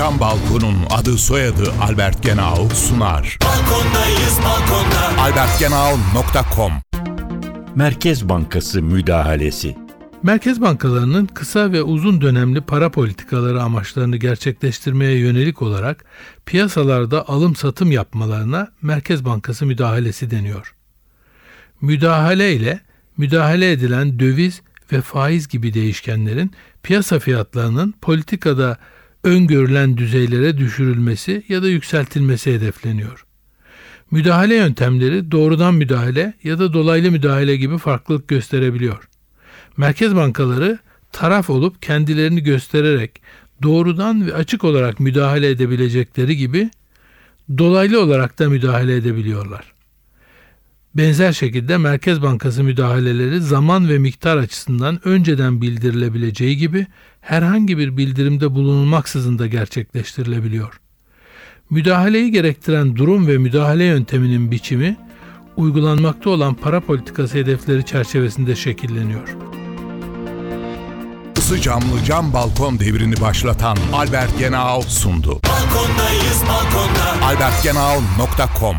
Cam Balkon'un adı soyadı Albert Genau sunar. Balkondayız balkonda. albertgenau.com Merkez Bankası müdahalesi. Merkez bankalarının kısa ve uzun dönemli para politikaları amaçlarını gerçekleştirmeye yönelik olarak piyasalarda alım satım yapmalarına Merkez Bankası müdahalesi deniyor. Müdahale ile müdahale edilen döviz ve faiz gibi değişkenlerin piyasa fiyatlarının politikada öngörülen düzeylere düşürülmesi ya da yükseltilmesi hedefleniyor. Müdahale yöntemleri doğrudan müdahale ya da dolaylı müdahale gibi farklılık gösterebiliyor. Merkez bankaları taraf olup kendilerini göstererek doğrudan ve açık olarak müdahale edebilecekleri gibi dolaylı olarak da müdahale edebiliyorlar. Benzer şekilde Merkez Bankası müdahaleleri zaman ve miktar açısından önceden bildirilebileceği gibi herhangi bir bildirimde bulunulmaksızın da gerçekleştirilebiliyor. Müdahaleyi gerektiren durum ve müdahale yönteminin biçimi uygulanmakta olan para politikası hedefleri çerçevesinde şekilleniyor. Isı camlı cam balkon devrini başlatan Albert Genau sundu. Balkondayız balkonda. albertgenau.com